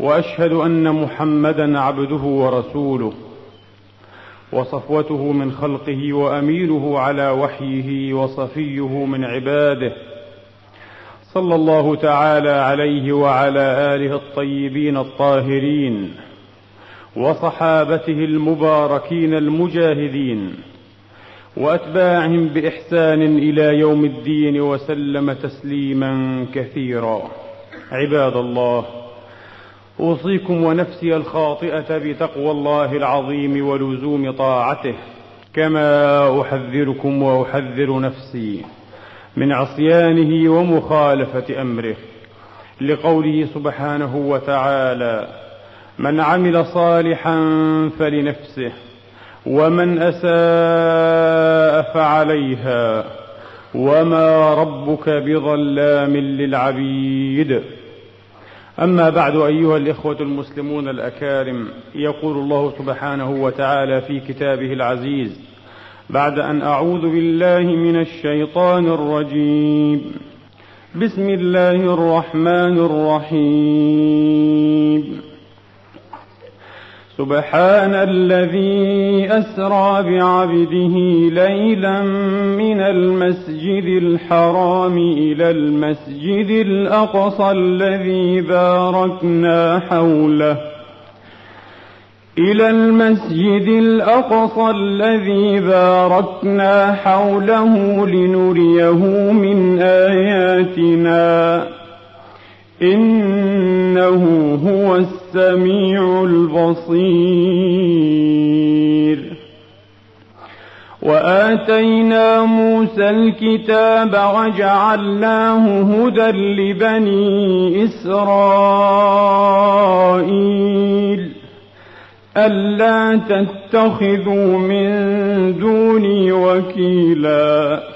وأشهد أن محمدا عبده ورسوله وصفوته من خلقه وأمينه على وحيه وصفيه من عباده صلى الله تعالى عليه وعلى آله الطيبين الطاهرين وصحابته المباركين المجاهدين وأتباعهم بإحسان إلى يوم الدين وسلم تسليما كثيرا. عباد الله أوصيكم ونفسي الخاطئة بتقوى الله العظيم ولزوم طاعته كما أحذركم وأحذر نفسي من عصيانه ومخالفة أمره. لقوله سبحانه وتعالى من عمل صالحا فلنفسه ومن أساء فعليها وما ربك بظلام للعبيد. أما بعد أيها الإخوة المسلمون الأكارم يقول الله سبحانه وتعالى في كتابه العزيز بعد أن أعوذ بالله من الشيطان الرجيم. بسم الله الرحمن الرحيم. سبحان الذي أسرى بعبده ليلا من المسجد الحرام إلى المسجد الأقصى الذي باركنا حوله. إلى المسجد الأقصى الذي باركنا حوله لنريه من آياتنا. إنه هو السميع البصير. وآتينا موسى الكتاب وجعلناه هدى لبني إسرائيل. ألا تتخذوا من دوني وكيلا.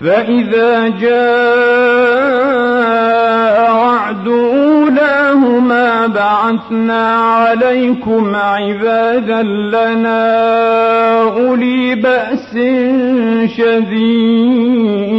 فإذا جاء وعد أولاهما بعثنا عليكم عبادا لنا أولي بأس شديد.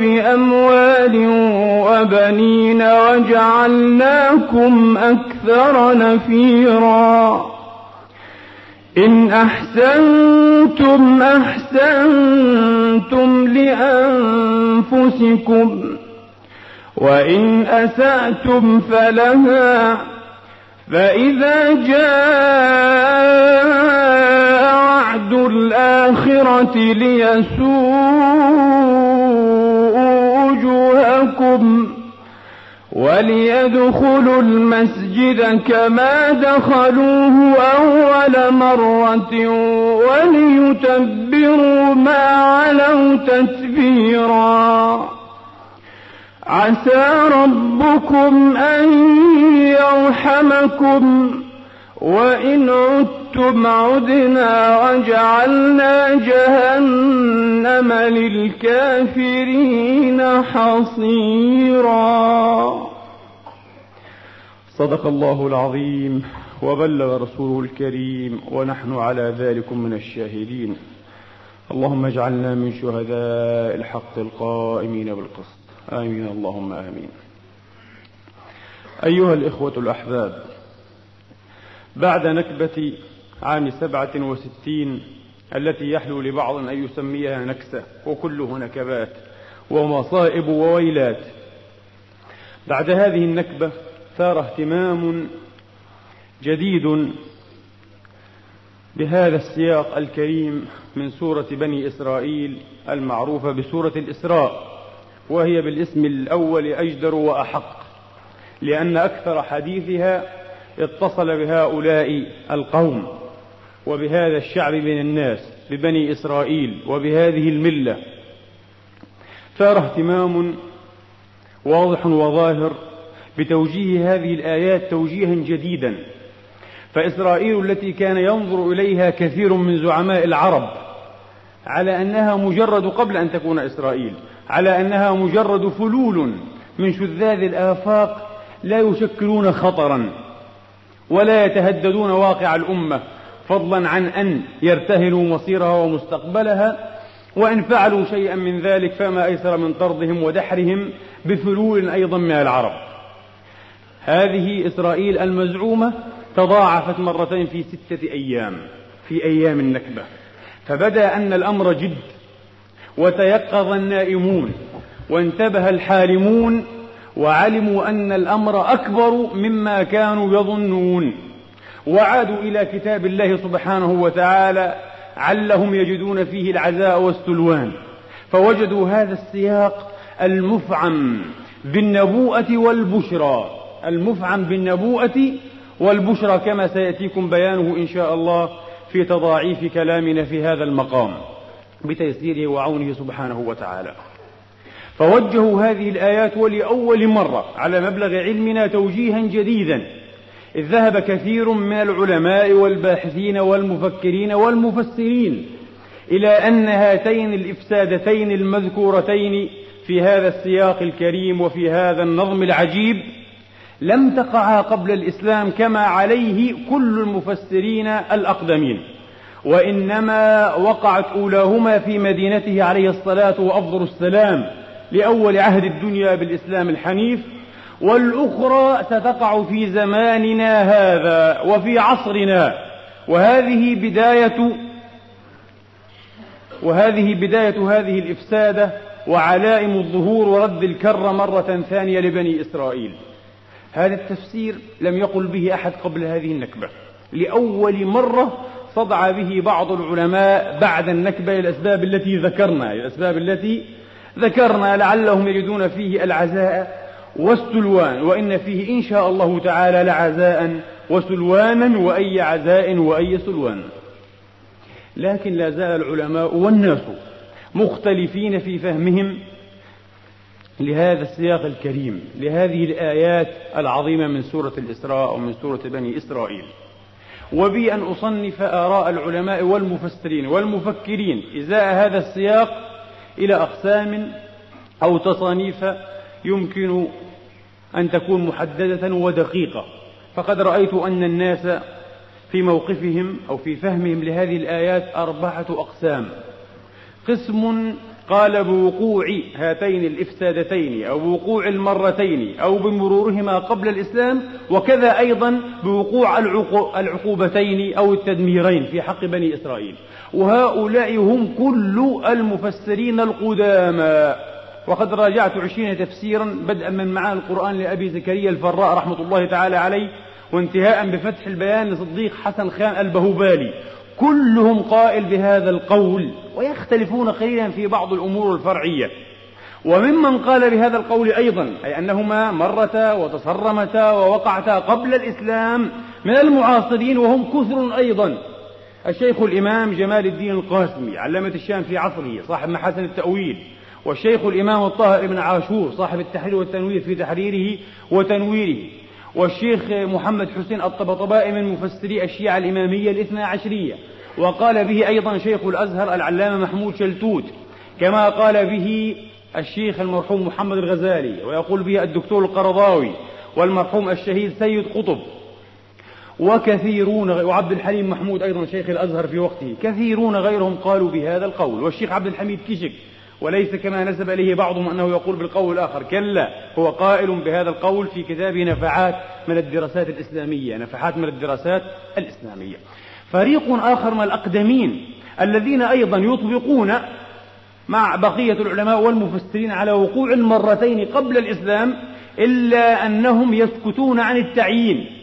بأموال وبنين وجعلناكم أكثر نفيرا. إن أحسنتم أحسنتم لأنفسكم وإن أسأتم فلها فإذا جاء وعد الآخرة ليسوءوا وجوهكم وليدخلوا المسجد كما دخلوه أول مرة وليتبروا ما علوا تتبيرا. عسى ربكم أن يرحمكم. وإن عدتم عدنا وجعلنا جهنم للكافرين حصيرا. صدق الله العظيم وبلغ رسوله الكريم ونحن على ذلك من الشاهدين. اللهم اجعلنا من شهداء الحق القائمين بالقسط. آمين اللهم آمين. أيها الإخوة الأحباب بعد نكبة عام سبعة وستين التي يحلو لبعض أن يسميها نكسة وكله نكبات ومصائب وويلات. بعد هذه النكبة ثار اهتمام جديد بهذا السياق الكريم من سورة بني إسرائيل المعروفة بسورة الإسراء وهي بالاسم الأول أجدر وأحق لأن أكثر حديثها اتصل بهؤلاء القوم. وبهذا الشعب من الناس ببني إسرائيل وبهذه الملة. ثار اهتمام واضح وظاهر بتوجيه هذه الآيات توجيها جديدا. فإسرائيل التي كان ينظر إليها كثير من زعماء العرب على أنها مجرد قبل أن تكون إسرائيل على أنها مجرد فلول من شذاذ الآفاق لا يشكلون خطرا ولا يتهددون واقع الأمة. فضلا عن أن يرتهنوا مصيرها ومستقبلها وإن فعلوا شيئا من ذلك فما أيسر من طردهم ودحرهم بفلول أيضا من العرب. هذه إسرائيل المزعومة تضاعفت مرتين في ستة أيام في أيام النكبة. فبدأ أن الأمر جد وتيقظ النائمون وانتبه الحالمون وعلموا أن الأمر أكبر مما كانوا يظنون. وعادوا إلى كتاب الله سبحانه وتعالى علهم يجدون فيه العزاء والسلوان. فوجدوا هذا السياق المفعم بالنبوءة والبشرى. المفعم بالنبوءة والبشرى كما سيأتيكم بيانه إن شاء الله في تضاعيف كلامنا في هذا المقام بتيسيره وعونه سبحانه وتعالى. فوجهوا هذه الآيات ولأول مرة على مبلغ علمنا توجيها جديدا. إذ ذهب كثير من العلماء والباحثين والمفكرين والمفسرين إلى أن هاتين الإفسادتين المذكورتين في هذا السياق الكريم وفي هذا النظم العجيب لم تقعا قبل الإسلام كما عليه كل المفسرين الأقدمين وإنما وقعت أولاهما في مدينته عليه الصلاة وأفضل السلام لأول عهد الدنيا بالإسلام الحنيف والأخرى ستقع في زماننا هذا وفي عصرنا. وهذه بداية وهذه بداية هذه الإفسادة وعلائم الظهور ورد الكرة مرة ثانية لبني إسرائيل. هذا التفسير لم يقل به أحد قبل هذه النكبة. لأول مرة صدع به بعض العلماء بعد النكبة الأسباب التي ذكرنا الأسباب التي ذكرنا لعلهم يجدون فيه العزاء والسلوان وإن فيه إن شاء الله تعالى لعزاء وسلوانا وأي عزاء وأي سلوان. لكن لا زال العلماء والناس مختلفين في فهمهم لهذا السياق الكريم لهذه الآيات العظيمة من سورة الإسراء ومن سورة بني إسرائيل. وبي أن أصنف آراء العلماء والمفسرين والمفكرين إزاء هذا السياق إلى أقسام أو تصانيف يمكن أن تكون محددة ودقيقة. فقد رأيت أن الناس في موقفهم أو في فهمهم لهذه الآيات أربعة أقسام. قسم قال بوقوع هاتين الإفسادتين أو بوقوع المرتين أو بمرورهما قبل الإسلام وكذا أيضا بوقوع العقوبتين أو التدميرين في حق بني إسرائيل. وهؤلاء هم كل المفسرين القدامى. وقد راجعت عشرين تفسيرا بدءا من معاني القرآن لأبي زكريا الفراء رحمة الله تعالى عليه وانتهاء بفتح البيان لصديق حسن خان البهوبالي. كلهم قائل بهذا القول ويختلفون قليلا في بعض الأمور الفرعية. وممن قال بهذا القول أيضا أي أنهما مرتا وتصرمتا ووقعتا قبل الإسلام من المعاصرين وهم كثر أيضا. الشيخ الإمام جمال الدين القاسمي علامة الشام في عصره صاحب محاسن التأويل والشيخ الإمام الطاهر بن عاشور صاحب التحرير والتنوير في تحريره وتنويره والشيخ محمد حسين الطبطبائي من مفسري الشيعة الإمامية الاثنى عشرية. وقال به أيضا شيخ الأزهر العلامة محمود شلتوت كما قال به الشيخ المرحوم محمد الغزالي ويقول به الدكتور القرضاوي والمرحوم الشهيد سيد قطب. وكثيرون وعبد الحليم محمود أيضا شيخ الأزهر في وقته كثيرون غيرهم قالوا بهذا القول. والشيخ عبد الحميد كشك وليس كما نسب إليه بعضهم أنه يقول بالقول الآخر كلا هو قائل بهذا القول في كتابه نفحات من الدراسات الإسلامية نفحات من الدراسات الإسلامية. فريق آخر من الأقدمين الذين أيضا يطبقون مع بقية العلماء والمفسرين على وقوع المرتين قبل الإسلام إلا أنهم يسكتون عن التعيين.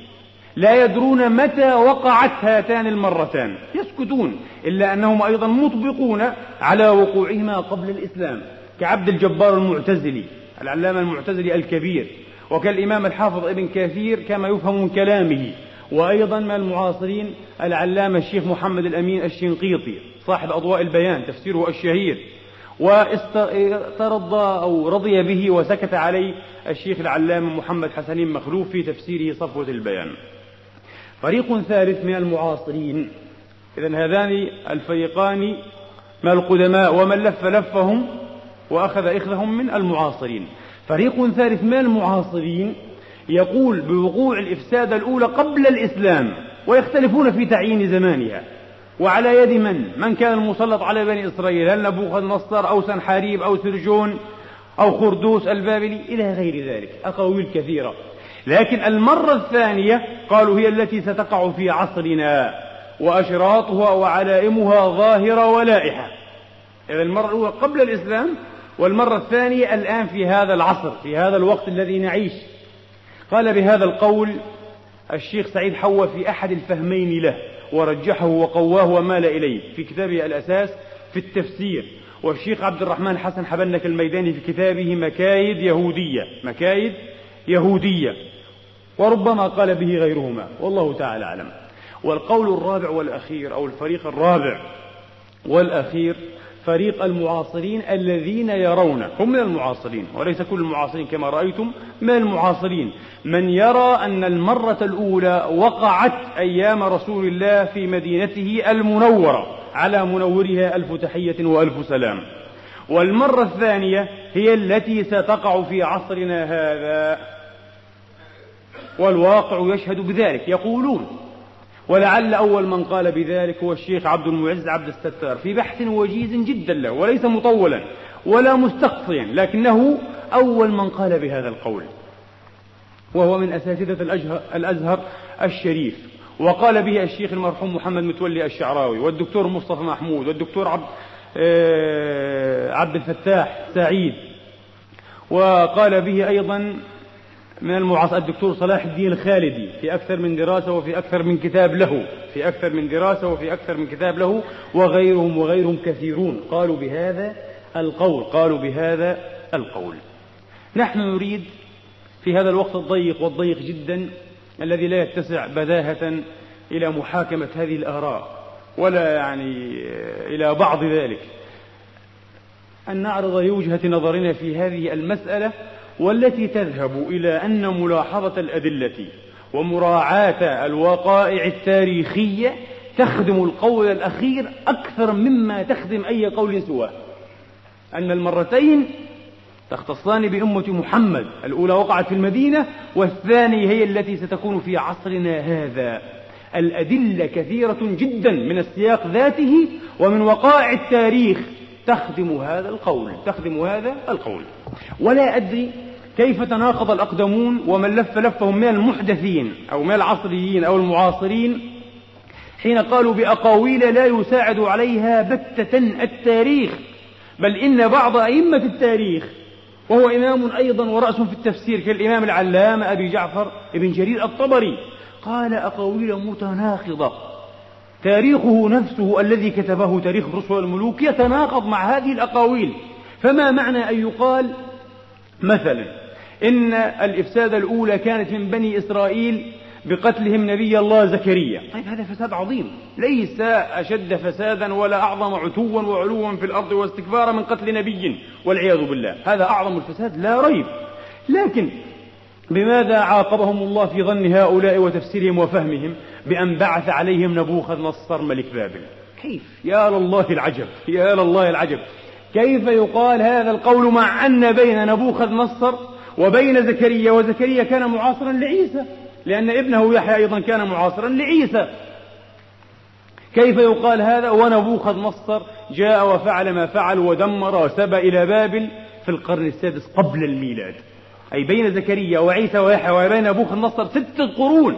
لا يدرون متى وقعت هاتان المرتان. يسكتون إلا أنهم أيضا مطبقون على وقوعهما قبل الإسلام كعبد الجبار المعتزلي العلامة المعتزلي الكبير وكالإمام الحافظ ابن كثير كما يفهم من كلامه وأيضا من المعاصرين العلامة الشيخ محمد الأمين الشنقيطي صاحب أضواء البيان تفسيره الشهير. واسترضى أو رضي به وسكت عليه الشيخ العلامة محمد حسنين مخلوف في تفسيره صفوة البيان. فريق ثالث من المعاصرين. إذا هذان الفريقان من القدماء ومن لف لفهم وأخذ إخذهم من المعاصرين. فريق ثالث من المعاصرين يقول بوقوع الإفساد الأولى قبل الإسلام ويختلفون في تعيين زمانها. وعلى يد من؟ من كان المسلط على بني إسرائيل؟ هل نبوخذ نصر أو سنحاريب أو سرجون أو خردوس البابلي؟ إلى غير ذلك. أقاويل كثيرة. لكن المرة الثانية قالوا هي التي ستقع في عصرنا وأشراطها وعلائمها ظاهرة ولائحة. إذا المرة الأولى قبل الإسلام والمرة الثانية الآن في هذا العصر في هذا الوقت الذي نعيش. قال بهذا القول الشيخ سعيد حوى في أحد الفهمين له ورجحه وقواه ومال إليه في كتابه الأساس في التفسير. والشيخ عبد الرحمن حسن حبنك الميداني في كتابه مكايد يهودية مكايد يهودية. وربما قال به غيرهما والله تعالى أعلم. والقول الرابع والأخير أو الفريق الرابع والأخير فريق المعاصرين الذين يرون هم من المعاصرين وليس كل المعاصرين كما رأيتم من المعاصرين. من يرى أن المرة الأولى وقعت أيام رسول الله في مدينته المنورة على منورها ألف تحية وألف سلام. والمرة الثانية هي التي ستقع في عصرنا هذا. والواقع يشهد بذلك يقولون ولعل أول من قال بذلك هو الشيخ عبد المعز عبد الستار في بحث وجيز جدا له وليس مطولا ولا مستقصيا لكنه أول من قال بهذا القول وهو من أساتذة الأزهر الشريف وقال به الشيخ المرحوم محمد متولي الشعراوي والدكتور مصطفى محمود والدكتور عبد آه، عبد الفتاح سعيد وقال به أيضا من المعاصر الدكتور صلاح الدين الخالدي في أكثر من دراسة وفي أكثر من كتاب له في أكثر من دراسة وفي أكثر من كتاب له وغيرهم وغيرهم كثيرون. قالوا بهذا القول قالوا بهذا القول. نحن نريد في هذا الوقت الضيق والضيق جدا الذي لا يتسع بداهة إلى محاكمة هذه الآراء ولا يعني إلى بعض ذلك. أن نعرض لوجهة نظرنا في هذه المسألة والتي تذهب إلى أن ملاحظة الأدلة ومراعاة الوقائع التاريخية تخدم القول الأخير أكثر مما تخدم أي قول سواه. أن المرتين تختصان بأمة محمد الأولى وقعت في المدينة والثانية هي التي ستكون في عصرنا هذا. الأدلة كثيرة جدا من السياق ذاته ومن وقائع التاريخ تخدم هذا القول تخدم هذا القول. ولا أدري كيف تناقض الأقدمون ومن لف لفهم من المحدثين أو من العصريين أو المعاصرين حين قالوا بأقاويل لا يساعد عليها بتة التاريخ بل إن بعض أئمة التاريخ وهو إمام أيضا ورأس في التفسير كالإمام العلامة أبي جعفر ابن جرير الطبري قال أقاويل متناقضة. تاريخه نفسه الذي كتبه تاريخ الرسل والملوك يتناقض مع هذه الأقاويل. فما معنى أن يقال مثلا؟ إن الإفساد الأولى كانت من بني إسرائيل بقتلهم نبي الله زكريا. طيب هذا فساد عظيم. ليس أشد فسادا ولا أعظم عتوا وعلوا في الأرض واستكبارا من قتل نبي والعياذ بالله. هذا أعظم الفساد لا ريب. لكن بماذا عاقبهم الله في ظن هؤلاء وتفسيرهم وفهمهم بأن بعث عليهم نبوخذ نصر ملك بابل؟ كيف؟ يا لله العجب يا لله العجب. كيف يقال هذا القول مع أن بين نبوخذ نصر وبين زكريا وزكريا كان معاصرا لعيسى لأن ابنه يحيى أيضا كان معاصرا لعيسى. كيف يقال هذا؟ ونبوخذ نصر جاء وفعل ما فعل ودمر وسبى إلى بابل في القرن السادس قبل الميلاد. أي بين زكريا وعيسى ويحيى وبين نبوخذ نصر ستة قرون.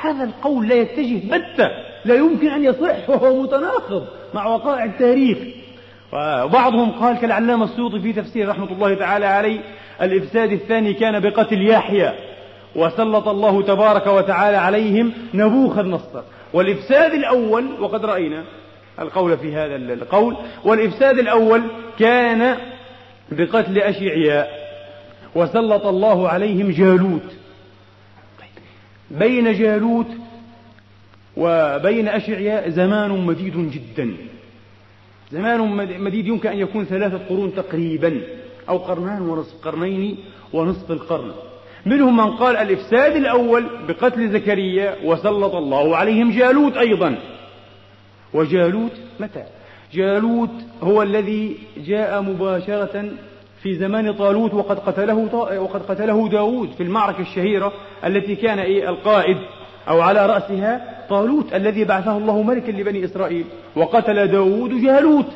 هذا القول لا يتجه بتة لا يمكن أن يصح وهو متناقض مع وقائع التاريخ. وبعضهم قال كالعلامة السيوطي في تفسير رحمة الله تعالى عليه الإفساد الثاني كان بقتل يحيى وسلط الله تبارك وتعالى عليهم نبوخذ نصر والإفساد الأول وقد رأينا القول في هذا القول والإفساد الأول كان بقتل أشعياء وسلط الله عليهم جالوت. بين جالوت وبين أشعياء زمان مديد جدا. زمان مديد يمكن أن يكون ثلاثة قرون تقريبا. أو قرنان ونصف قرنين ونصف القرن. منهم من قال الإفساد الأول بقتل زكريا وسلط الله عليهم جالوت أيضا. وجالوت متى؟ جالوت هو الذي جاء مباشرة في زمان طالوت وقد قتله وقد قتله داود في المعركة الشهيرة التي كان إيه القائد أو على رأسها طالوت الذي بعثه الله ملكا لبني إسرائيل. وقتل داود جالوت.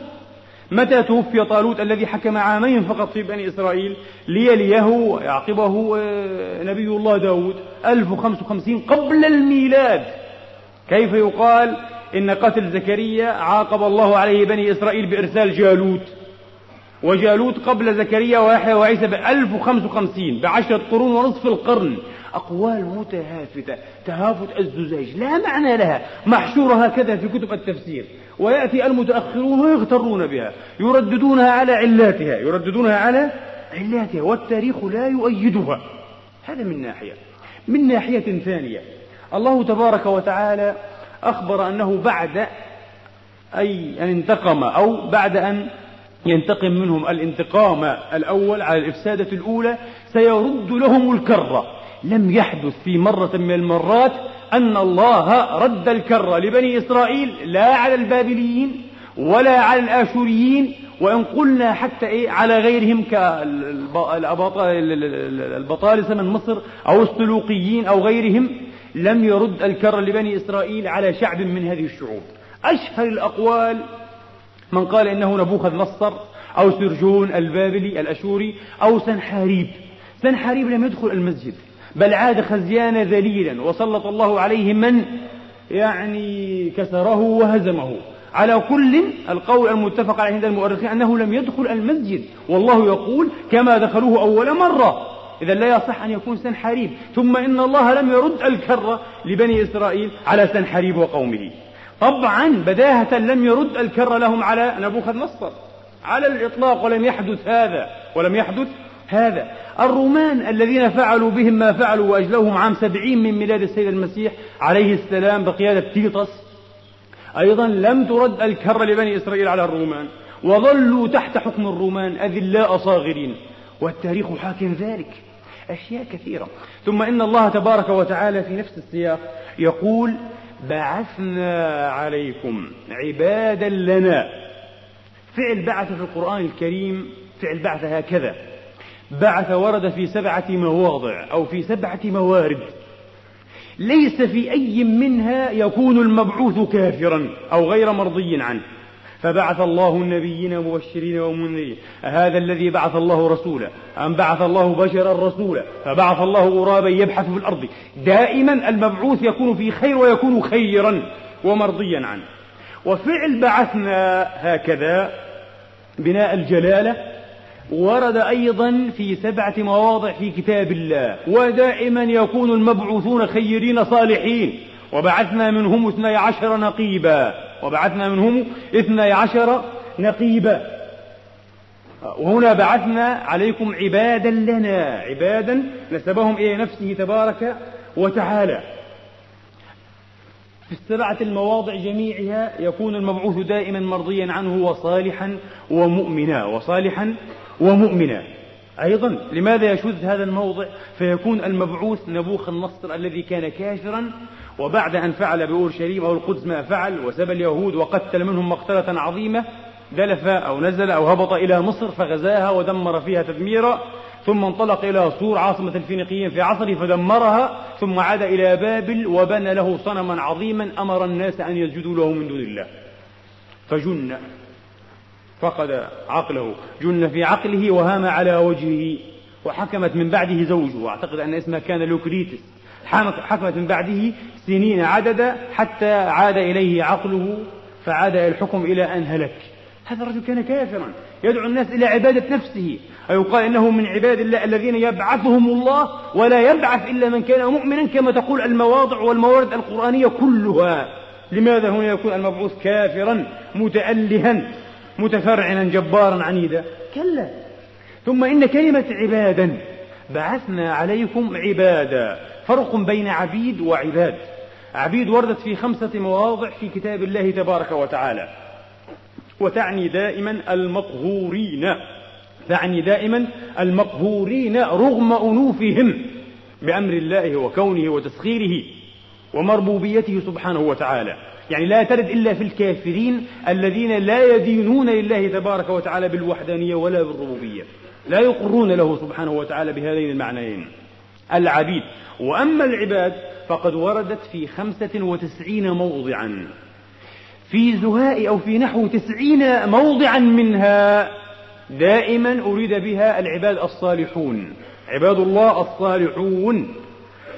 متى توفي طالوت الذي حكم عامين فقط في بني إسرائيل ليليه ويعقبه آه، نبي الله داود 1055 قبل الميلاد. كيف يقال؟ إن قتل زكريا عاقب الله عليه بني إسرائيل بإرسال جالوت. وجالوت قبل زكريا ويحيى وعيسى ب 1055 بعشرة قرون ونصف القرن. أقوال متهافتة. تهافت الزجاج. لا معنى لها. محشورة هكذا في كتب التفسير. ويأتي المتأخرون ويغترون بها. يرددونها على علاتها. يرددونها على علاتها. والتاريخ لا يؤيدها. هذا من ناحية. من ناحية ثانية. الله تبارك وتعالى أخبر أنه بعد أي أن انتقم أو بعد أن ينتقم منهم الانتقام الأول على الإفسادة الأولى سيرد لهم الكرة. لم يحدث في مرة من المرات أن الله رد الكرة لبني إسرائيل لا على البابليين ولا على الآشوريين وإن قلنا حتى إيه على غيرهم كالبطالسة من مصر أو السلوقيين أو غيرهم لم يرد الكرة لبني إسرائيل على شعب من هذه الشعوب. أشهر الأقوال من قال إنه نبوخذ نصر أو سرجون البابلي الأشوري أو سنحاريب. سنحاريب لم يدخل المسجد. بل عاد خزيان ذليلا وسلط الله عليه من؟ يعني كسره وهزمه. على كل القول المتفق عليه عند المؤرخين أنه لم يدخل المسجد. والله يقول كما دخلوه أول مرة. إذا لا يصح أن يكون سنحاريب ثم إن الله لم يرد الكرة لبني إسرائيل على سنحاريب وقومه. طبعا بداهة لم يرد الكرة لهم على نبوخذ نصر. على الإطلاق ولم يحدث هذا. ولم يحدث هذا. الرومان الذين فعلوا بهم ما فعلوا وأجلوهم عام سبعين من ميلاد السيد المسيح عليه السلام بقيادة تيطس أيضا لم ترد الكرة لبني إسرائيل على الرومان وظلوا تحت حكم الرومان أذلاء صاغرين والتاريخ حاكم ذلك. أشياء كثيرة. ثم إن الله تبارك وتعالى في نفس السياق يقول بعثنا عليكم عبادا لنا. فعل بعث في القرآن الكريم فعل بعث هكذا. بعث ورد في سبعة مواضع أو في سبعة موارد. ليس في أي منها يكون المبعوث كافرا أو غير مرضي عنه. فبعث الله النبيين مبشرين ومنذرين. هذا الذي بعث الله رسولا أم بعث الله بشرا رسولا؟ فبعث الله غرابا يبحث في الأرض. دائما المبعوث يكون في خير ويكون خيرا ومرضيا عنه. وفعل بعثنا هكذا بناء الجلالة ورد أيضا في سبعة مواضع في كتاب الله ودائما يكون المبعوثون خيرين صالحين وبعثنا منهم اثني عشر نقيبا وبعثنا منهم اثني عشر نقيبا. وهنا بعثنا عليكم عبادا لنا عبادا نسبهم إلى نفسه تبارك وتعالى. في السبعة المواضع جميعها يكون المبعوث دائما مرضيا عنه وصالحا ومؤمنا وصالحا ومؤمنا. أيضا لماذا يشذ هذا الموضع؟ فيكون المبعوث نبوخ النصر الذي كان كافرا وبعد أن فعل بأورشليم أو القدس ما فعل وسبى اليهود وقتل منهم مقتلة عظيمة دلف أو نزل أو هبط إلى مصر فغزاها ودمر فيها تدميرا ثم انطلق إلى صور عاصمة الفينيقيين في عصره فدمرها ثم عاد إلى بابل وبنى له صنما عظيما أمر الناس أن يسجدوا له من دون الله. فجن. فقد عقله جن في عقله وهام على وجهه وحكمت من بعده زوجه. واعتقد أن اسمها كان لوكريتس. حكمت من بعده سنين عددا حتى عاد إليه عقله فعاد الحكم إلى أن هلك. هذا الرجل كان كافرا يدعو الناس إلى عبادة نفسه. أيقال إنه من عباد الله الذين يبعثهم الله ولا يبعث إلا من كان مؤمنا كما تقول المواضع والموارد القرآنية كلها. لماذا هنا يكون المبعوث كافرا متألها؟ متفرعنا جبارا عنيدا. كلا. ثم إن كلمة عبادا بعثنا عليكم عبادا. فرق بين عبيد وعباد. عبيد وردت في خمسة مواضع في كتاب الله تبارك وتعالى. وتعني دائما المقهورين. تعني دائما المقهورين رغم أنوفهم بأمر الله وكونه وتسخيره ومربوبيته سبحانه وتعالى. يعني لا ترد إلا في الكافرين الذين لا يدينون لله تبارك وتعالى بالوحدانية ولا بالربوبية. لا يقرون له سبحانه وتعالى بهذين المعنيين. العبيد. وأما العباد فقد وردت في خمسة وتسعين موضعا. في زهاء أو في نحو تسعين موضعا منها دائما أريد بها العباد الصالحون. عباد الله الصالحون.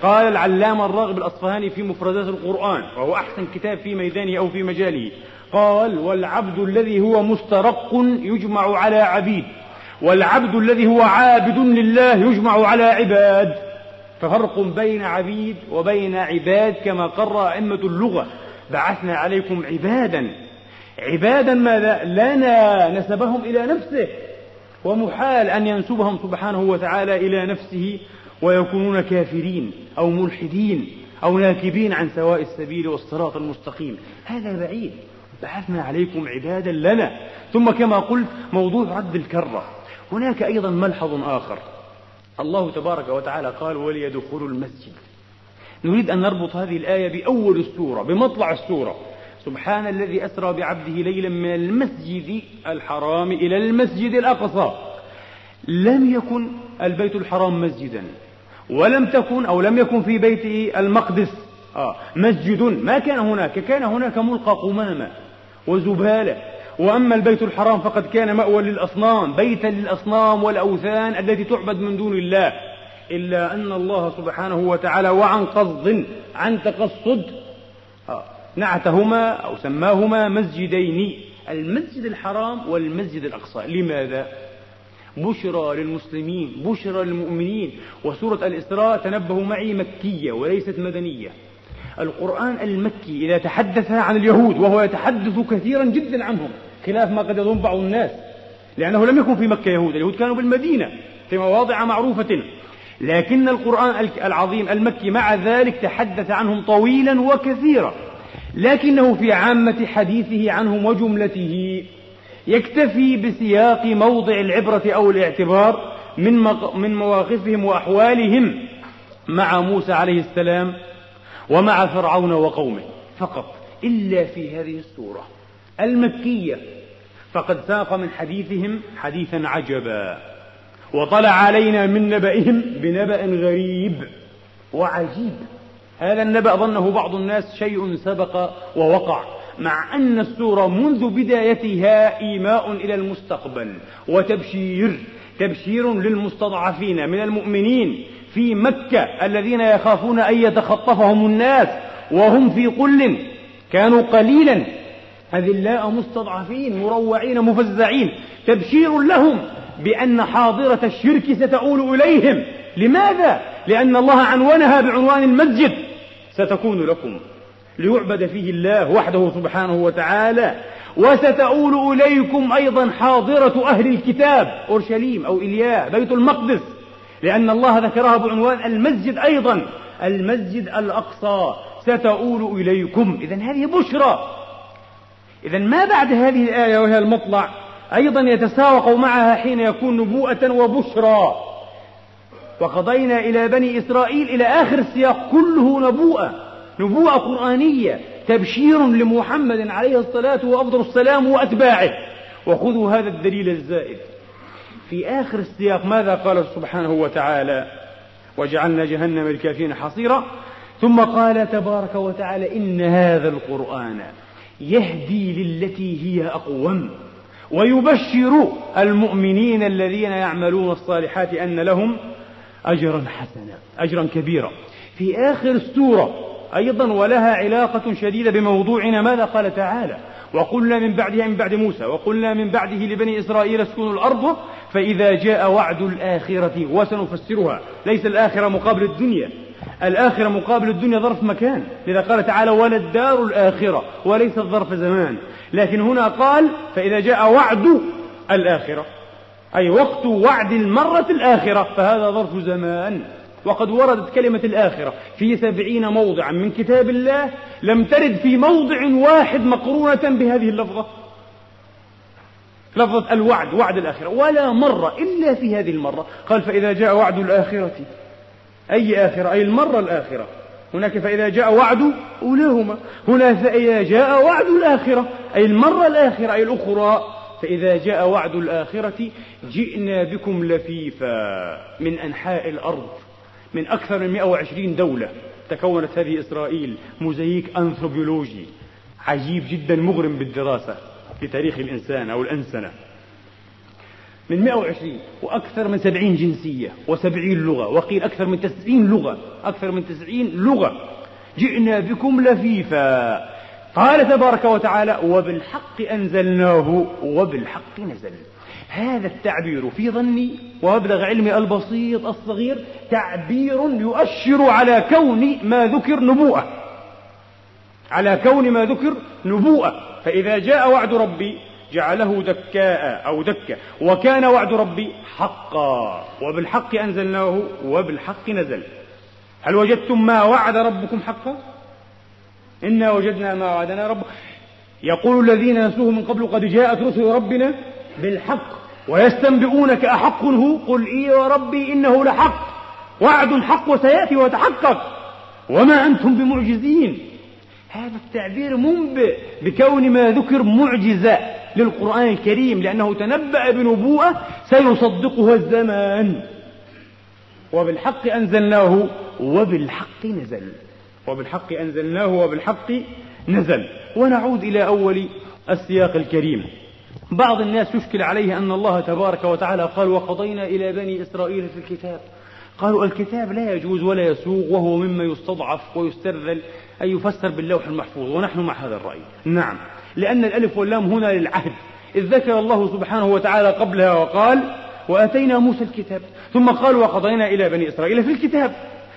قال العلامة الراغب الأصفهاني في مفردات القرآن وهو أحسن كتاب في ميدانه أو في مجاله. قال والعبد الذي هو مسترق يجمع على عبيد والعبد الذي هو عابد لله يجمع على عباد. ففرق بين عبيد وبين عباد كما قرر أئمة اللغة بعثنا عليكم عبادا عبادا ماذا؟ لنا نسبهم إلى نفسه ومحال أن ينسبهم سبحانه وتعالى إلى نفسه ويكونون كافرين أو ملحدين أو ناكبين عن سواء السبيل والصراط المستقيم. هذا بعيد. بعثنا عليكم عبادا لنا. ثم كما قلت موضوع رد الكرة. هناك أيضا ملحظ آخر. الله تبارك وتعالى قال وليدخلوا المسجد. نريد أن نربط هذه الآية بأول السورة بمطلع السورة. سبحان الذي أسرى بعبده ليلا من المسجد الحرام إلى المسجد الأقصى. لم يكن البيت الحرام مسجدا. ولم تكن أو لم يكن في بيته المقدس. آه. مسجد. ما كان هناك. كان هناك ملقى قمامة وزبالة. وأما البيت الحرام فقد كان مأوى للأصنام بيتا للأصنام والأوثان التي تعبد من دون الله. إلا أن الله سبحانه وتعالى وعن قصد عن تقصد آه نعتهما أو سماهما مسجدين المسجد الحرام والمسجد الأقصى. لماذا؟ بشرى للمسلمين بشرى للمؤمنين. وسورة الإسراء تنبهوا معي مكية وليست مدنية. القرآن المكي إذا تحدث عن اليهود وهو يتحدث كثيرا جدا عنهم خلاف ما قد يظن بعض الناس. لأنه لم يكن في مكة يهود اليهود كانوا بالمدينة في مواضع معروفة. لكن القرآن العظيم المكي مع ذلك تحدث عنهم طويلا وكثيرا. لكنه في عامة حديثه عنهم وجملته يكتفي بسياق موضع العبرة أو الاعتبار من من مواقفهم وأحوالهم مع موسى عليه السلام ومع فرعون وقومه فقط إلا في هذه السورة المكية. فقد ساق من حديثهم حديثا عجبا وطلع علينا من نبئهم بنبأ غريب وعجيب. هذا النبأ ظنه بعض الناس شيء سبق ووقع. مع أن السورة منذ بدايتها إيماء إلى المستقبل وتبشير تبشير للمستضعفين من المؤمنين في مكة الذين يخافون أن يتخطفهم الناس وهم في قل كانوا قليلا. أذلاء مستضعفين مروعين مفزعين. تبشير لهم بأن حاضرة الشرك ستؤول إليهم. لماذا؟ لأن الله عنونها بعنوان المسجد. ستكون لكم. ليعبد فيه الله وحده سبحانه وتعالى. وستؤول إليكم أيضا حاضرة أهل الكتاب أورشليم أو إلياء بيت المقدس. لأن الله ذكرها بعنوان المسجد أيضا المسجد الأقصى. ستؤول إليكم. إذا هذه بشرى. إذا ما بعد هذه الآية وهي المطلع؟ أيضا يتساوق معها حين يكون نبوءة وبشرى. وقضينا إلى بني إسرائيل إلى آخر السياق كله نبوءة. نبوءة قرآنية تبشير لمحمد عليه الصلاة وأفضل السلام وأتباعه. وخذوا هذا الدليل الزائد. في آخر السياق ماذا قال سبحانه وتعالى؟ وجعلنا جهنم الكافرين حصيرا. ثم قال تبارك وتعالى إن هذا القرآن يهدي للتي هي أقوم. ويبشر المؤمنين الذين يعملون الصالحات أن لهم أجرا حسنا أجرا كبيرا. في آخر السورة أيضا ولها علاقة شديدة بموضوعنا ماذا قال تعالى؟ وقلنا من بعدها من بعد موسى وقلنا من بعده لبني إسرائيل اسكنوا الأرض فإذا جاء وعد الآخرة وسنفسرها. ليس الآخرة مقابل الدنيا. الآخرة مقابل الدنيا ظرف مكان. لذا قال تعالى ولا الدار الآخرة وليس الظرف زمان. لكن هنا قال فإذا جاء وعد الآخرة. أي وقت وعد المرة الآخرة فهذا ظرف زمان. وقد وردت كلمة الآخرة في سبعين موضعا من كتاب الله لم ترد في موضع واحد مقرونة بهذه اللفظة. لفظة الوعد وعد الآخرة. ولا مرة إلا في هذه المرة. قال فإذا جاء وعد الآخرة أي آخرة؟ أي المرة الآخرة. هناك فإذا جاء وعد أولاهما. هنا فإذا جاء وعد الآخرة أي المرة الآخرة أي الأخرى. فإذا جاء وعد الآخرة جئنا بكم لفيفا من أنحاء الأرض. من أكثر من 120 دولة. تكونت هذه إسرائيل موزايك أنثروبيولوجي. عجيب جدا مغرم بالدراسة في تاريخ الإنسان أو الأنسنة. من 120 وأكثر من 70 جنسية و70 لغة. وقيل أكثر من 90 لغة. أكثر من 90 لغة. جئنا بكم لفيفا. قال تبارك وتعالى وبالحق أنزلناه وبالحق نزل. هذا التعبير في ظني ومبلغ علمي البسيط الصغير تعبير يؤشر على كون ما ذكر نبوءة. على كون ما ذكر نبوءة. فإذا جاء وعد ربي جعله دكاء أو دكة. وكان وعد ربي حقا. وبالحق أنزلناه وبالحق نزل. هل وجدتم ما وعد ربكم حقا؟ إنا وجدنا ما وعدنا رب يقول الذين نسوه من قبل قد جاءت رسل ربنا بالحق. ويستنبئونك أحق هو؟ قل إي وربي إنه لحق. وعد حق وسيأتي ويتحقق وما أنتم بمعجزين. هذا التعبير منبئ بكون ما ذكر معجزة للقرآن الكريم لأنه تنبأ بنبوءة سيصدقها الزمان. وبالحق أنزلناه وبالحق نزل. وبالحق أنزلناه وبالحق نزل. ونعود إلى أول السياق الكريم. بعض الناس يشكل عليه أن الله تبارك وتعالى قال وقضينا إلى بني إسرائيل في الكتاب. قالوا الكتاب لا يجوز ولا يسوغ وهو مما يستضعف ويسترذل أن يفسر باللوح المحفوظ ونحن مع هذا الرأي. نعم. لأن الألف واللام هنا للعهد. إذ ذكر الله سبحانه وتعالى قبلها وقال وآتينا موسى الكتاب. ثم قال وقضينا إلى بني إسرائيل في الكتاب.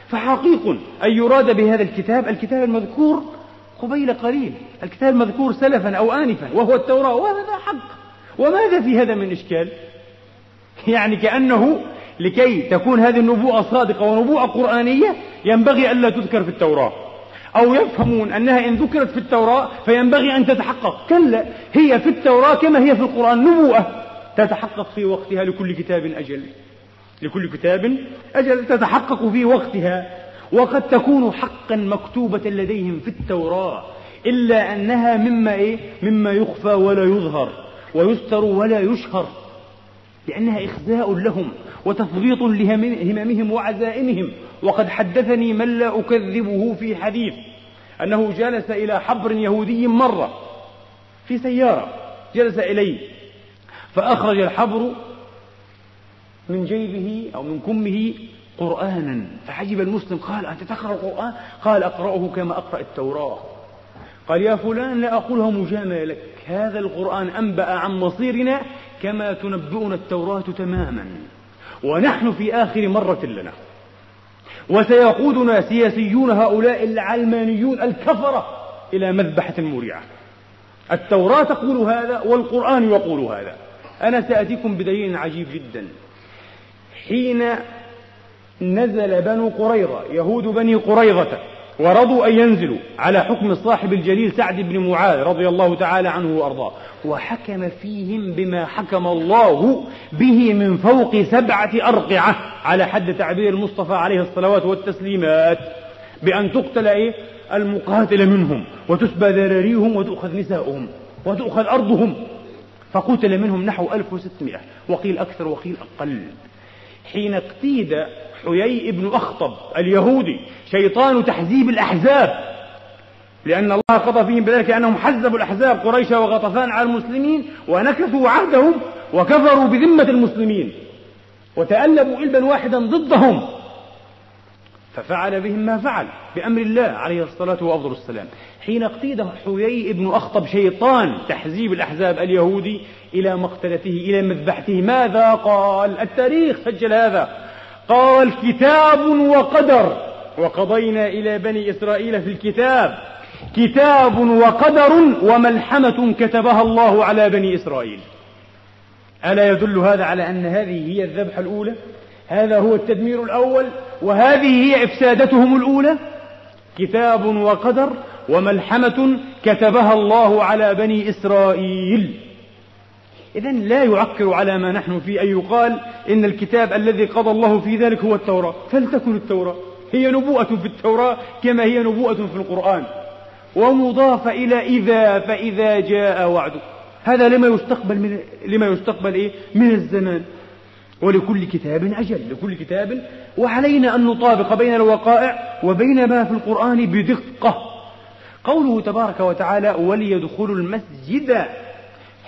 فحقيق أن يراد بهذا الكتاب الكتاب المذكور قبيل قليل. الكتاب المذكور سلفا أو آنفا وهو التوراة. وهذا حق. وماذا في هذا من إشكال؟ يعني كأنه لكي تكون هذه النبوءة صادقة ونبوءة قرآنية ينبغي ألا تذكر في التوراة. أو يفهمون أنها إن ذكرت في التوراة فينبغي أن تتحقق. كلا هي في التوراة كما هي في القرآن. نبوءة تتحقق في وقتها لكل كتاب أجل. لكل كتاب أجل تتحقق في وقتها. وقد تكون حقا مكتوبة لديهم في التوراة إلا أنها مما إيه؟ مما يخفى ولا يظهر ويستر ولا يشهر لأنها إخزاء لهم وتثبيط لهممهم وعزائمهم وقد حدثني من لا أكذبه في حديث أنه جلس إلى حبر يهودي مرة في سيارة جلس إليه فأخرج الحبر من جيبه أو من كمه قرآنا. فعجب المسلم قال أنت تقرأ القرآن؟ قال أقرأه كما أقرأ التوراة. قال يا فلان لا أقولها مجاملة لك. هذا القرآن أنبأ عن مصيرنا كما تنبئنا التوراة تماما. ونحن في آخر مرة لنا. وسيقودنا سياسيون هؤلاء العلمانيون الكفرة إلى مذبحة مريعة التوراة تقول هذا والقرآن يقول هذا. أنا سأتيكم بدليل عجيب جدا. حين نزل بنو قريظة يهود بني قريظة ورضوا أن ينزلوا على حكم صاحب الجليل سعد بن معاذ رضي الله تعالى عنه وأرضاه. وحكم فيهم بما حكم الله به من فوق سبعة أرقعة على حد تعبير المصطفى عليه الصلوات والتسليمات بأن تقتل إيه؟ المقاتل منهم وتسبى ذراريهم وتؤخذ نساؤهم وتؤخذ أرضهم. فقتل منهم نحو 1600 وقيل أكثر وقيل أقل. حين اقتيد حيي بن أخطب اليهودي شيطان تحزيب الأحزاب. لأن الله قضى فيهم بذلك أنهم حزبوا الأحزاب قريش وغطفان على المسلمين ونكثوا عهدهم وكفروا بذمة المسلمين. وتألبوا إلبا واحدا ضدهم. ففعل بهم ما فعل بأمر الله عليه الصلاة وأفضل السلام. حين اقتيد حيي بن أخطب شيطان تحزيب الأحزاب اليهودي إلى مقتلته إلى مذبحته ماذا قال؟ التاريخ سجل هذا. قال كتاب وقدر. وقضينا إلى بني إسرائيل في الكتاب. كتاب وقدر وملحمة كتبها الله على بني إسرائيل. ألا يدل هذا على أن هذه هي الذبحة الأولى؟ هذا هو التدمير الأول وهذه هي إفسادتهم الأولى؟ كتاب وقدر وملحمة كتبها الله على بني إسرائيل. إذا لا يعكر على ما نحن فيه أن يقال إن الكتاب الذي قضى الله في ذلك هو التوراة. فلتكن التوراة. هي نبوءة في التوراة كما هي نبوءة في القرآن. ومضاف إلى إذا فإذا جاء وعده هذا لما يستقبل من لما يستقبل إيه؟ من الزمان. ولكل كتاب أجل لكل كتاب. وعلينا أن نطابق بين الوقائع وبين ما في القرآن بدقة. قوله تبارك وتعالى وليدخلوا المسجد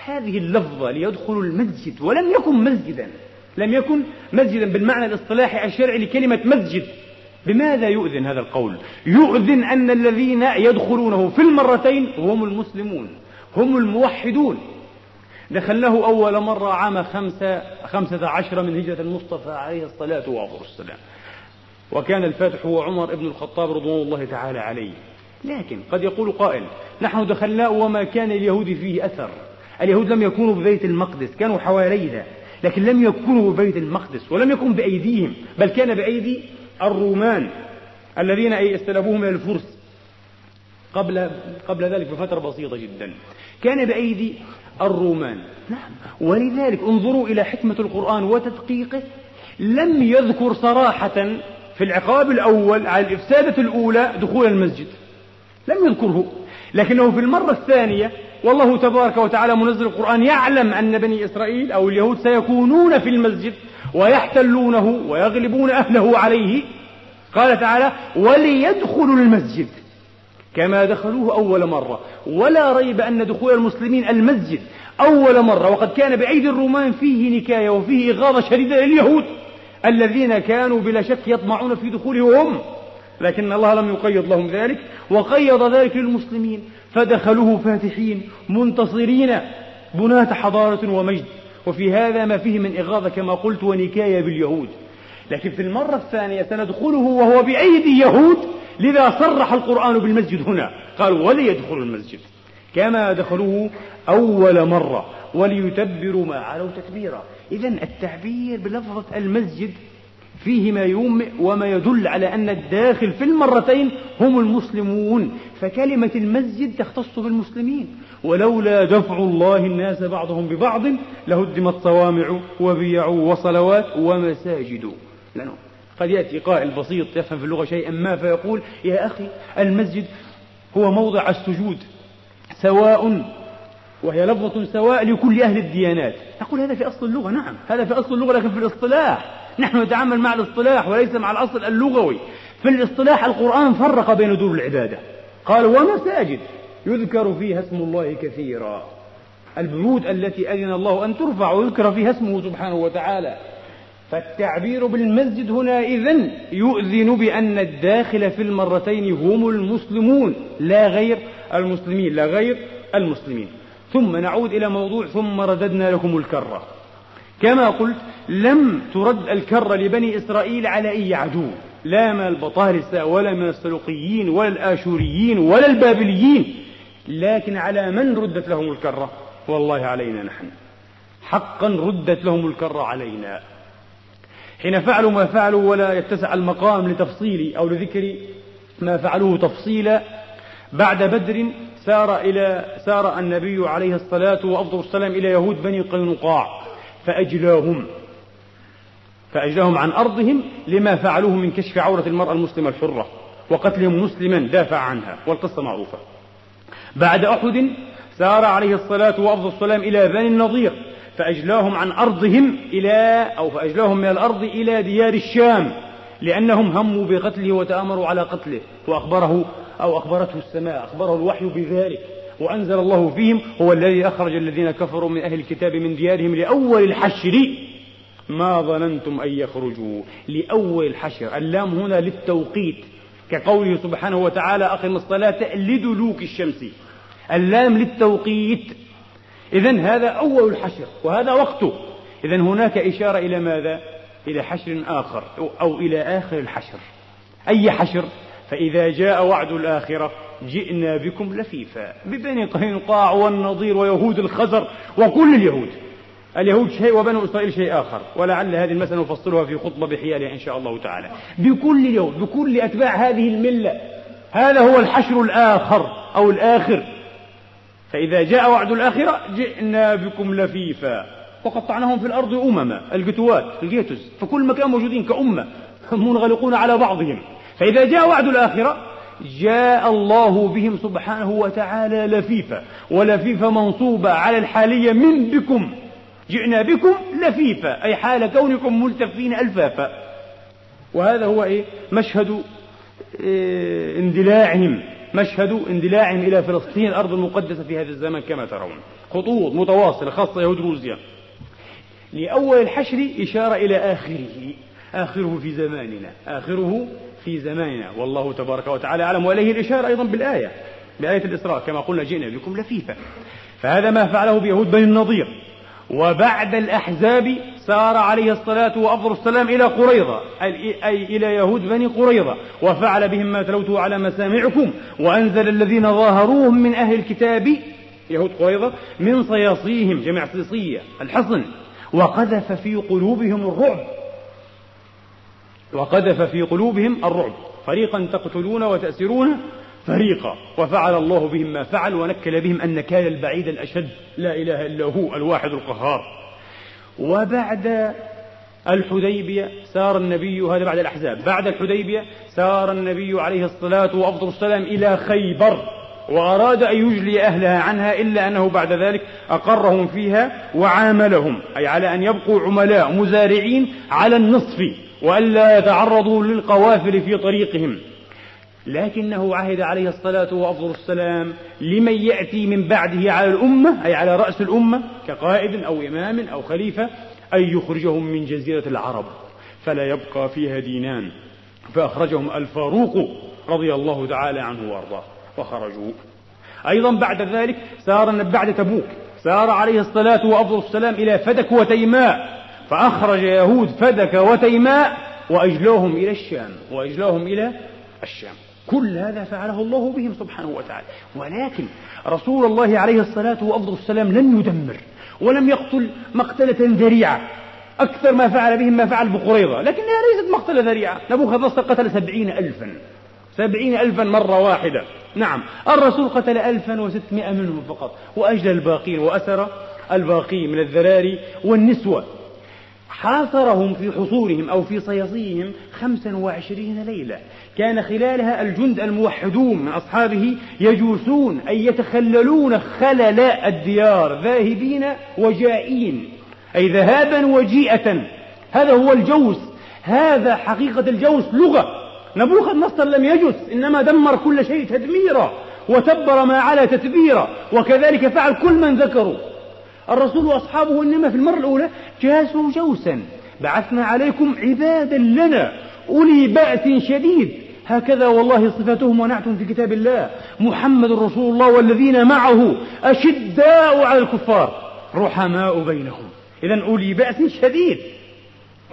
هذه اللفظة ليدخلوا المسجد ولم يكن مسجدا. لم يكن مسجدا بالمعنى الاصطلاحي الشرعي لكلمة مسجد. بماذا يؤذن هذا القول؟ يؤذن أن الذين يدخلونه في المرتين هم المسلمون هم الموحدون. دخلناه أول مرة عام خمسة, خمسة عشر من هجرة المصطفى عليه الصلاة والسلام وكان الفاتح هو عمر بن الخطاب رضوان الله تعالى عليه. لكن قد يقول قائل نحن دخلناه وما كان اليهود فيه أثر. اليهود لم يكونوا ببيت المقدس كانوا حوالينا لكن لم يكونوا ببيت المقدس ولم يكن بأيديهم بل كان بأيدي الرومان الذين أي استلبوه من الفرس قبل قبل ذلك بفترة بسيطة جدا. كان بأيدي الرومان. نعم. ولذلك انظروا إلى حكمة القرآن وتدقيقه. لم يذكر صراحة في العقاب الأول على الإفسادة الأولى دخول المسجد. لم يذكره. لكنه في المرة الثانية والله تبارك وتعالى منزل القرآن يعلم أن بني إسرائيل أو اليهود سيكونون في المسجد ويحتلونه ويغلبون أهله عليه. قال تعالى وليدخلوا المسجد. كما دخلوه أول مرة. ولا ريب أن دخول المسلمين المسجد أول مرة. وقد كان بأيدي الرومان فيه نكاية وفيه إغاظة شديدة لليهود الذين كانوا بلا شك يطمعون في دخوله هم لكن الله لم يقيض لهم ذلك. وقيض ذلك للمسلمين. فدخلوه فاتحين منتصرين. بناة حضارة ومجد. وفي هذا ما فيه من إغاظة كما قلت ونكاية باليهود. لكن في المرة الثانية سندخله وهو بأيدي يهود لذا صرح القرآن بالمسجد هنا. قال وليدخلوا المسجد. كما دخلوه أول مرة. وليتبروا ما علوا تتبيرا إذا التعبير بلفظة المسجد فيه ما يومئ وما يدل على أن الداخل في المرتين هم المسلمون. فكلمة المسجد تختص بالمسلمين. ولولا دفع الله الناس بعضهم ببعض لهدمت صوامع وبيع وصلوات ومساجد. لأنه قد يأتي قائل بسيط يفهم في اللغة شيئا ما فيقول يا أخي المسجد هو موضع السجود سواء وهي لفظة سواء لكل أهل الديانات. نقول هذا في أصل اللغة نعم. هذا في أصل اللغة لكن في الاصطلاح. نحن نتعامل مع الاصطلاح وليس مع الأصل اللغوي. في الاصطلاح القرآن فرق بين دور العبادة. قال ومساجد. يذكر فيها اسم الله كثيرا. البيوت التي أذن الله أن ترفع ويذكر فيها اسمه سبحانه وتعالى. فالتعبير بالمسجد هنا إذن يؤذن بأن الداخل في المرتين هم المسلمون. لا غير المسلمين لا غير المسلمين. ثم نعود إلى موضوع ثم رددنا لكم الكرة. كما قلت لم ترد الكرة لبني إسرائيل على أي عدو. لا من البطارسة ولا من السلوقيين ولا الآشوريين ولا البابليين. لكن على من ردت لهم الكرة والله علينا نحن. حقا ردت لهم الكرة علينا. حين فعلوا ما فعلوا ولا يتسع المقام لتفصيل أو لذكر ما فعلوه تفصيلا بعد بدر سار إلى سار النبي عليه الصلاة وأفضل السلام إلى يهود بني قينقاع فأجلاهم فأجلاهم عن أرضهم لما فعلوه من كشف عورة المرأة المسلمة الحرة وقتلهم مسلما دافع عنها والقصة معروفة. بعد أحد سار عليه الصلاة وأفضل السلام إلى بني النضير فأجلاهم عن أرضهم إلى أو فأجلاهم من الأرض إلى ديار الشام لأنهم هموا بقتله وتآمروا على قتله وأخبره أو أخبرته السماء أخبره الوحي بذلك. وأنزل الله فيهم هو الذي أخرج الذين كفروا من أهل الكتاب من ديارهم لأول الحشر. ما ظننتم أن يخرجوا لأول الحشر. اللام هنا للتوقيت كقوله سبحانه وتعالى أقم الصلاة لدلوك الشمس. اللام للتوقيت. إذا هذا أول الحشر وهذا وقته. إذا هناك إشارة إلى ماذا؟ إلى حشر آخر أو إلى آخر الحشر. أي حشر؟ فإذا جاء وعد الآخرة جئنا بكم لفيفا ببني قينقاع والنضير ويهود الخزر وكل اليهود. اليهود شيء وبنو إسرائيل شيء آخر ولعل هذه المسألة نفصلها في خطبة بحيالها إن شاء الله تعالى. بكل اليهود بكل أتباع هذه الملة هذا هو الحشر الآخر أو الآخر. فإذا جاء وعد الآخرة جئنا بكم لفيفا. وقطعناهم في الأرض أمما الجتوات الجيتوس في كل مكان موجودين كأمة منغلقون على بعضهم. فإذا جاء وعد الآخرة جاء الله بهم سبحانه وتعالى لفيفا ولفيفا منصوبة على الحالية من بكم. جئنا بكم لفيفا أي حال كونكم ملتفين ألفافا. وهذا هو إيه؟ مشهد إيه اندلاعهم مشهد اندلاعهم إلى فلسطين الأرض المقدسة في هذا الزمن كما ترون. خطوط متواصلة خاصة يهود روسيا لأول الحشر إشارة إلى آخره آخره في زماننا آخره في زماننا. والله تبارك وتعالى أعلم. وإليه الإشارة أيضا بالآية بآية الإسراء. كما قلنا جئنا بكم لفيفا فهذا ما فعله بيهود بني النضير. وبعد الأحزاب سار عليه الصلاة وأفضل السلام إلى قريظة أي إلى يهود بني قريظة. وفعل بهم ما تلوته على مسامعكم. وأنزل الذين ظاهروهم من أهل الكتاب يهود قريظة من صياصيهم جمع صيصية الحصن. وقذف في قلوبهم الرعب. وقذف في قلوبهم الرعب. فريقا تقتلون وتأسرون فريقا. وفعل الله بهم ما فعل ونكل بهم النكال البعيد الأشد. لا إله إلا هو الواحد القهار. وبعد الحديبية سار النبي هذا بعد الأحزاب. بعد الحديبية سار النبي عليه الصلاة وأفضل السلام إلى خيبر. وأراد أن يجلي أهلها عنها إلا أنه بعد ذلك أقرهم فيها وعاملهم. أي على أن يبقوا عملاء مزارعين على النصف. وألا يتعرضوا للقوافل في طريقهم. لكنه عهد عليه الصلاة وأفضل السلام لمن يأتي من بعده على الأمة أي على رأس الأمة كقائد أو إمام أو خليفة أن يخرجهم من جزيرة العرب فلا يبقى فيها دينان. فأخرجهم الفاروق رضي الله تعالى عنه وأرضاه وخرجوا أيضا بعد ذلك سار بعد تبوك سار عليه الصلاة وأفضل السلام إلى فدك وتيماء فأخرج يهود فدك وتيماء وأجلوهم إلى الشام وأجلوهم إلى الشام. كل هذا فعله الله بهم سبحانه وتعالى. ولكن رسول الله عليه الصلاة وأفضل السلام لم يدمر ولم يقتل مقتلة ذريعة. أكثر ما فعل بهم ما فعل بقريظة لكنها ليست مقتلة ذريعة. نبوخذ نصر قتل سبعين ألفا. سبعين ألفا مرة واحدة. نعم. الرسول قتل ألفا وستمائة منهم فقط. وأجل الباقين وأسر الباقي من الذراري والنسوة. حاصرهم في حصورهم أو في صياصيهم خمسا وعشرين ليلة. كان خلالها الجند الموحدون من أصحابه يجوسون أي يتخللون خلل الديار ذاهبين وجائين. أي ذهابا وجيئة. هذا هو الجوس. هذا حقيقة الجوس لغة. نبوخذ نصر لم يجس إنما دمر كل شيء تدميرا وتبر ما على تتبيرا وكذلك فعل كل من ذكروا. الرسول وأصحابه إنما في المرة الأولى جاسوا جوسا بعثنا عليكم عبادا لنا أولي بأس شديد. هكذا والله صفتهم ونعتهم في كتاب الله. محمد رسول الله والذين معه أشداء على الكفار. رحماء بينهم. إذا أولي بأس شديد.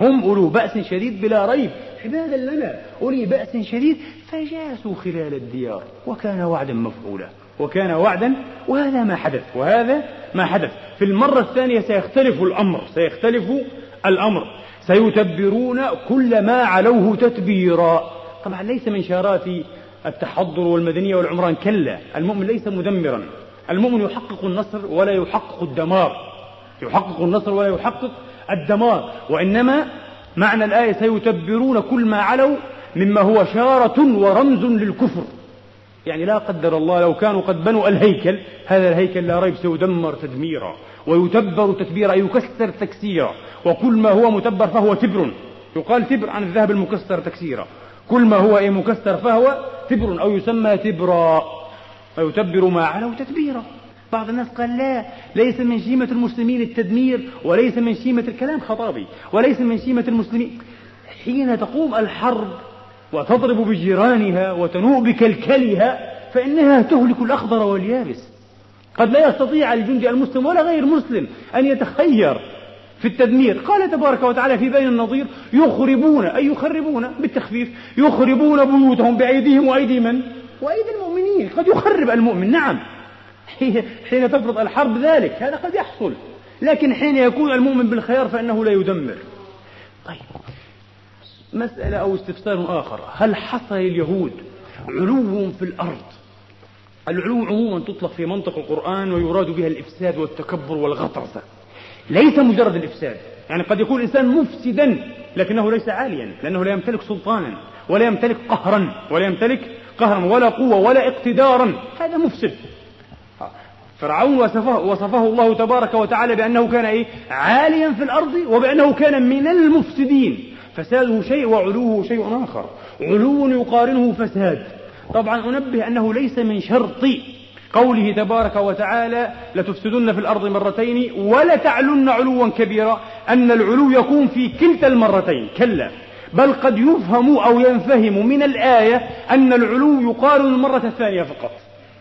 هم أولو بأس شديد بلا ريب. عبادا لنا. أولي بأس شديد فجاسوا خلال الديار وكان وعدا مفعولا. وكان وعدا وهذا ما حدث وهذا ما حدث. في المرة الثانية سيختلف الأمر سيختلف الأمر. سيتبرون كل ما علوه تتبيرا. طبعا ليس من شارات التحضر والمدنية والعمران كلا. المؤمن ليس مدمرا. المؤمن يحقق النصر ولا يحقق الدمار. يحقق النصر ولا يحقق الدمار. وإنما معنى الآية سيتبرون كل ما علوا مما هو شارة ورمز للكفر. يعني لا قدر الله لو كانوا قد بنوا الهيكل هذا الهيكل لا ريب سيدمر تدميرا ويتبر تتبيرا يكسر تكسيرا وكل ما هو متبر فهو تبر. يقال تبر عن الذهب المكسر تكسيرا. كل ما هو إيه مكسر فهو تبر أو يسمى تبرا. ويتبر ما علوا تتبيرا. بعض الناس قال لا ليس من شيمة المسلمين التدمير وليس من شيمة الكلام خطابي وليس من شيمة المسلمين. حين تقوم الحرب وتضرب بجيرانها وتنوء بكلكلها فإنها تهلك الأخضر واليابس. قد لا يستطيع الجندي المسلم ولا غير مسلم أن يتخير في التدمير. قال تبارك وتعالى في بين النظير يخربون أي يخربون بالتخفيف يخربون بيوتهم بأيديهم وأيدي من؟ وأيدي المؤمنين. قد يخرب المؤمن. نعم. حين تفرض الحرب ذلك هذا قد يحصل. لكن حين يكون المؤمن بالخيار فإنه لا يدمر. طيب. مسألة أو استفسار آخر. هل حصل اليهود علو في الأرض؟ العلو عموما تطلق في منطق القرآن ويراد بها الإفساد والتكبر والغطرسة ليس مجرد الإفساد. يعني قد يكون الإنسان مفسدا لكنه ليس عاليا لأنه لا يمتلك سلطانا ولا يمتلك قهرا ولا يمتلك قهرا ولا قوة ولا اقتدارا. هذا مفسد. فرعون وصفه, وصفه الله تبارك وتعالى بأنه كان إيه؟ عاليا في الأرض وبأنه كان من المفسدين. فساده شيء وعلوه شيء آخر. علو يقارنه فساد. طبعا أنبه أنه ليس من شرط قوله تبارك وتعالى لتفسدن في الأرض مرتين ولتعلن علوا كبيرا أن العلو يكون في كلتا المرتين. كلا. بل قد يفهم أو ينفهم من الآية أن العلو يقارن المرة الثانية فقط.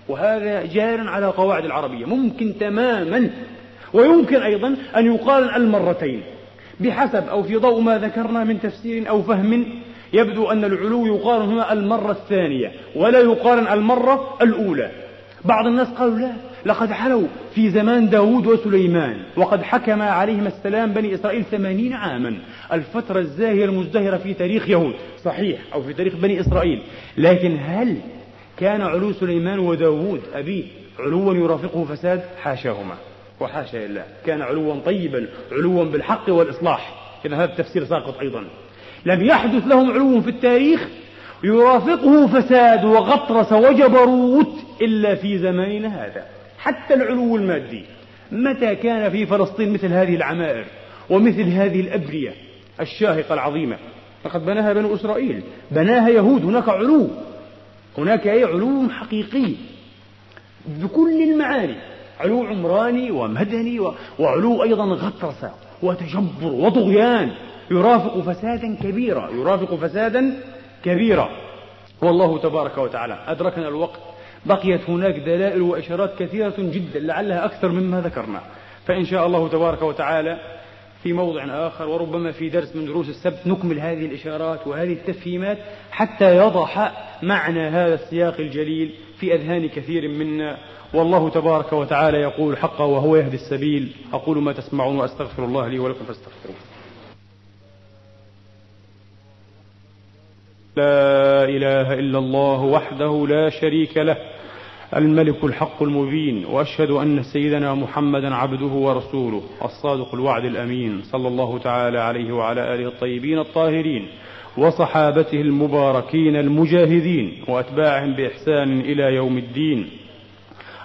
وهذا جار على قواعد العربية. ممكن تماما. ويمكن أيضا أن يقارن المرتين. بحسب أو في ضوء ما ذكرنا من تفسير أو فهم يبدو أن العلو يقارن هنا المرة الثانية ولا يقارن المرة الأولى. بعض الناس قالوا لا لقد علوا في زمان داود وسليمان وقد حكم عليهما السلام بني إسرائيل ثمانين عاما. الفترة الزاهية المزدهرة في تاريخ يهود صحيح أو في تاريخ بني إسرائيل. لكن هل كان علو سليمان وداود أبيه علوا يرافقه فساد؟ حاشاهما. وحاشا لله. كان علوا طيبا علوا بالحق والإصلاح. إذا هذا التفسير ساقط أيضا. لم يحدث لهم علو في التاريخ يرافقه فساد وغطرس وجبروت إلا في زماننا هذا. حتى العلو المادي. متى كان في فلسطين مثل هذه العمائر ومثل هذه الأبرية الشاهقة العظيمة؟ فقد بناها بنو إسرائيل. بناها يهود. هناك علو. هناك أي علو حقيقي. بكل المعاني. علو عمراني ومدني وعلو أيضا غطرسة وتجبر وطغيان. يرافق فسادا كبيرا يرافق فسادا كبيرا. والله تبارك وتعالى أدركنا الوقت. بقيت هناك دلائل وإشارات كثيرة جدا لعلها أكثر مما ذكرنا. فإن شاء الله تبارك وتعالى في موضع آخر وربما في درس من دروس السبت نكمل هذه الإشارات وهذه التفهيمات حتى يضح معنى هذا السياق الجليل في أذهان كثير منا. والله تبارك وتعالى يقول حقا وهو يهدي السبيل. أقول ما تسمعون وأستغفر الله لي ولكم فاستغفروه. لا إله إلا الله وحده لا شريك له. الملك الحق المبين وأشهد أن سيدنا محمدا عبده ورسوله الصادق الوعد الأمين صلى الله تعالى عليه وعلى آله الطيبين الطاهرين وصحابته المباركين المجاهدين وأتباعهم بإحسان إلى يوم الدين.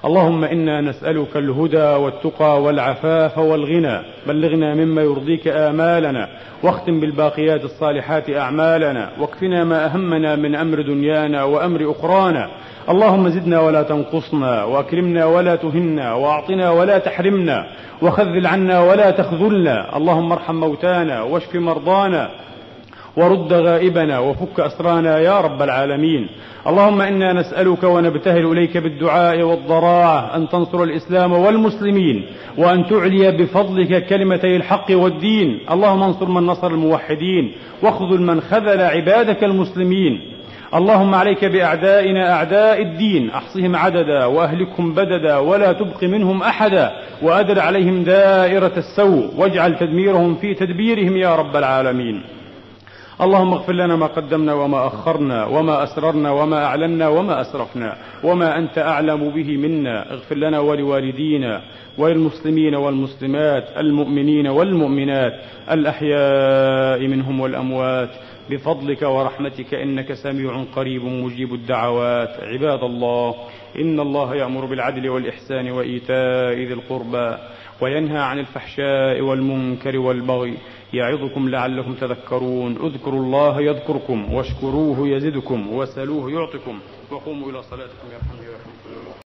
اللهم إنا نسألك الهدى والتقى والعفاف والغنى. بلغنا مما يرضيك آمالنا. واختم بالباقيات الصالحات أعمالنا. واكفنا ما أهمنا من أمر دنيانا وأمر أخرانا. اللهم زدنا ولا تنقصنا وأكرمنا ولا تهنا وأعطنا ولا تحرمنا وخذل عنا ولا تخذلنا. اللهم ارحم موتانا واشف مرضانا. ورد غائبنا وفك أسرانا يا رب العالمين. اللهم إنا نسألك ونبتهل إليك بالدعاء والضراعة أن تنصر الإسلام والمسلمين وأن تعلي بفضلك كلمتي الحق والدين. اللهم انصر من نصر الموحدين واخذل من خذل عبادك المسلمين. اللهم عليك بأعدائنا أعداء الدين أحصهم عددا وأهلكهم بددا ولا تبق منهم أحدا وأدر عليهم دائرة السوء واجعل تدميرهم في تدبيرهم يا رب العالمين. اللهم اغفر لنا ما قدمنا وما أخرنا وما أسررنا وما أعلنا وما أسرفنا وما أنت أعلم به منا. اغفر لنا ولوالدينا وللمسلمين والمسلمات المؤمنين والمؤمنات الأحياء منهم والأموات بفضلك ورحمتك إنك سميع قريب مجيب الدعوات. عباد الله إن الله يأمر بالعدل والإحسان وإيتاء ذي القربى وينهى عن الفحشاء والمنكر والبغي يعظكم لعلكم تذكرون. اذكروا الله يذكركم واشكروه يزدكم وسلوه يعطكم. وقوموا إلى صلاتكم ويرحمكم